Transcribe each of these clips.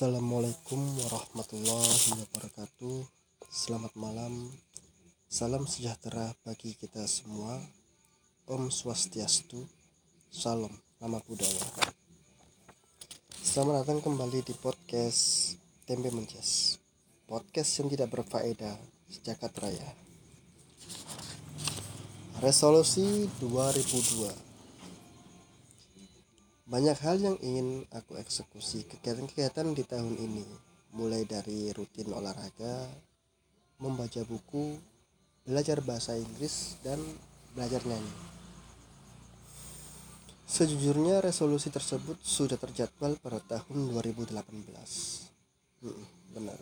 Assalamualaikum warahmatullahi wabarakatuh. Selamat malam. Salam sejahtera bagi kita semua. Om Swastiastu. Salam nama budaya. Selamat datang kembali di podcast Tempe Menjes. Podcast yang tidak berfaedah sejagat raya. Resolusi 2002 banyak hal yang ingin aku eksekusi kegiatan-kegiatan di tahun ini, mulai dari rutin olahraga, membaca buku, belajar bahasa Inggris, dan belajar nyanyi. Sejujurnya resolusi tersebut sudah terjadwal pada tahun 2018. Hmm, benar.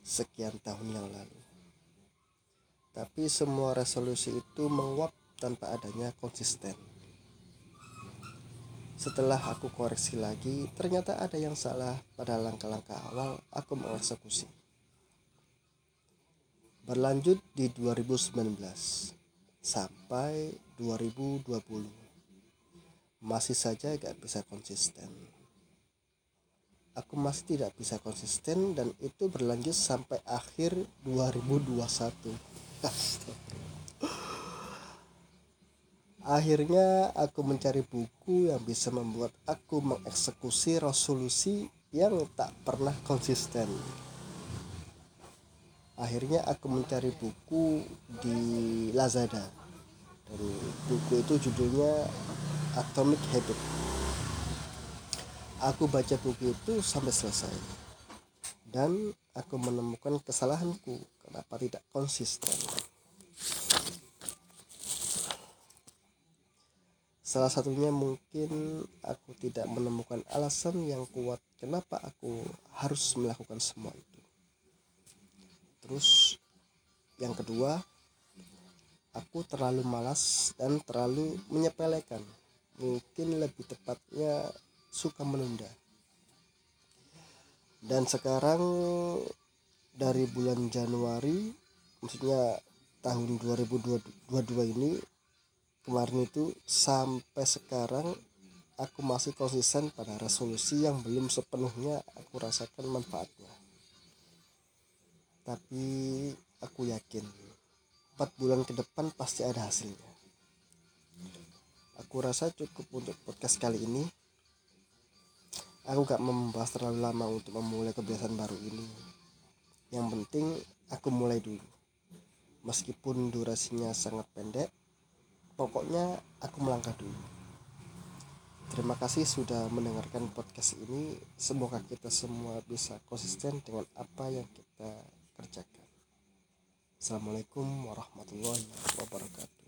Sekian tahun yang lalu. Tapi semua resolusi itu menguap tanpa adanya konsisten setelah aku koreksi lagi, ternyata ada yang salah pada langkah-langkah awal aku mengeksekusi. Berlanjut di 2019 sampai 2020. Masih saja gak bisa konsisten. Aku masih tidak bisa konsisten dan itu berlanjut sampai akhir 2021. Astagfirullah. Akhirnya aku mencari buku yang bisa membuat aku mengeksekusi resolusi yang tak pernah konsisten. Akhirnya aku mencari buku di Lazada. Dan buku itu judulnya Atomic Habit. Aku baca buku itu sampai selesai. Dan aku menemukan kesalahanku kenapa tidak konsisten. Salah satunya mungkin aku tidak menemukan alasan yang kuat kenapa aku harus melakukan semua itu. Terus yang kedua, aku terlalu malas dan terlalu menyepelekan. Mungkin lebih tepatnya suka menunda. Dan sekarang dari bulan Januari, maksudnya tahun 2022 ini kemarin itu sampai sekarang aku masih konsisten pada resolusi yang belum sepenuhnya aku rasakan manfaatnya. Tapi aku yakin 4 bulan ke depan pasti ada hasilnya. Aku rasa cukup untuk podcast kali ini. Aku gak membahas terlalu lama untuk memulai kebiasaan baru ini. Yang penting aku mulai dulu. Meskipun durasinya sangat pendek pokoknya aku melangkah dulu. Terima kasih sudah mendengarkan podcast ini. Semoga kita semua bisa konsisten dengan apa yang kita kerjakan. Assalamualaikum warahmatullahi wabarakatuh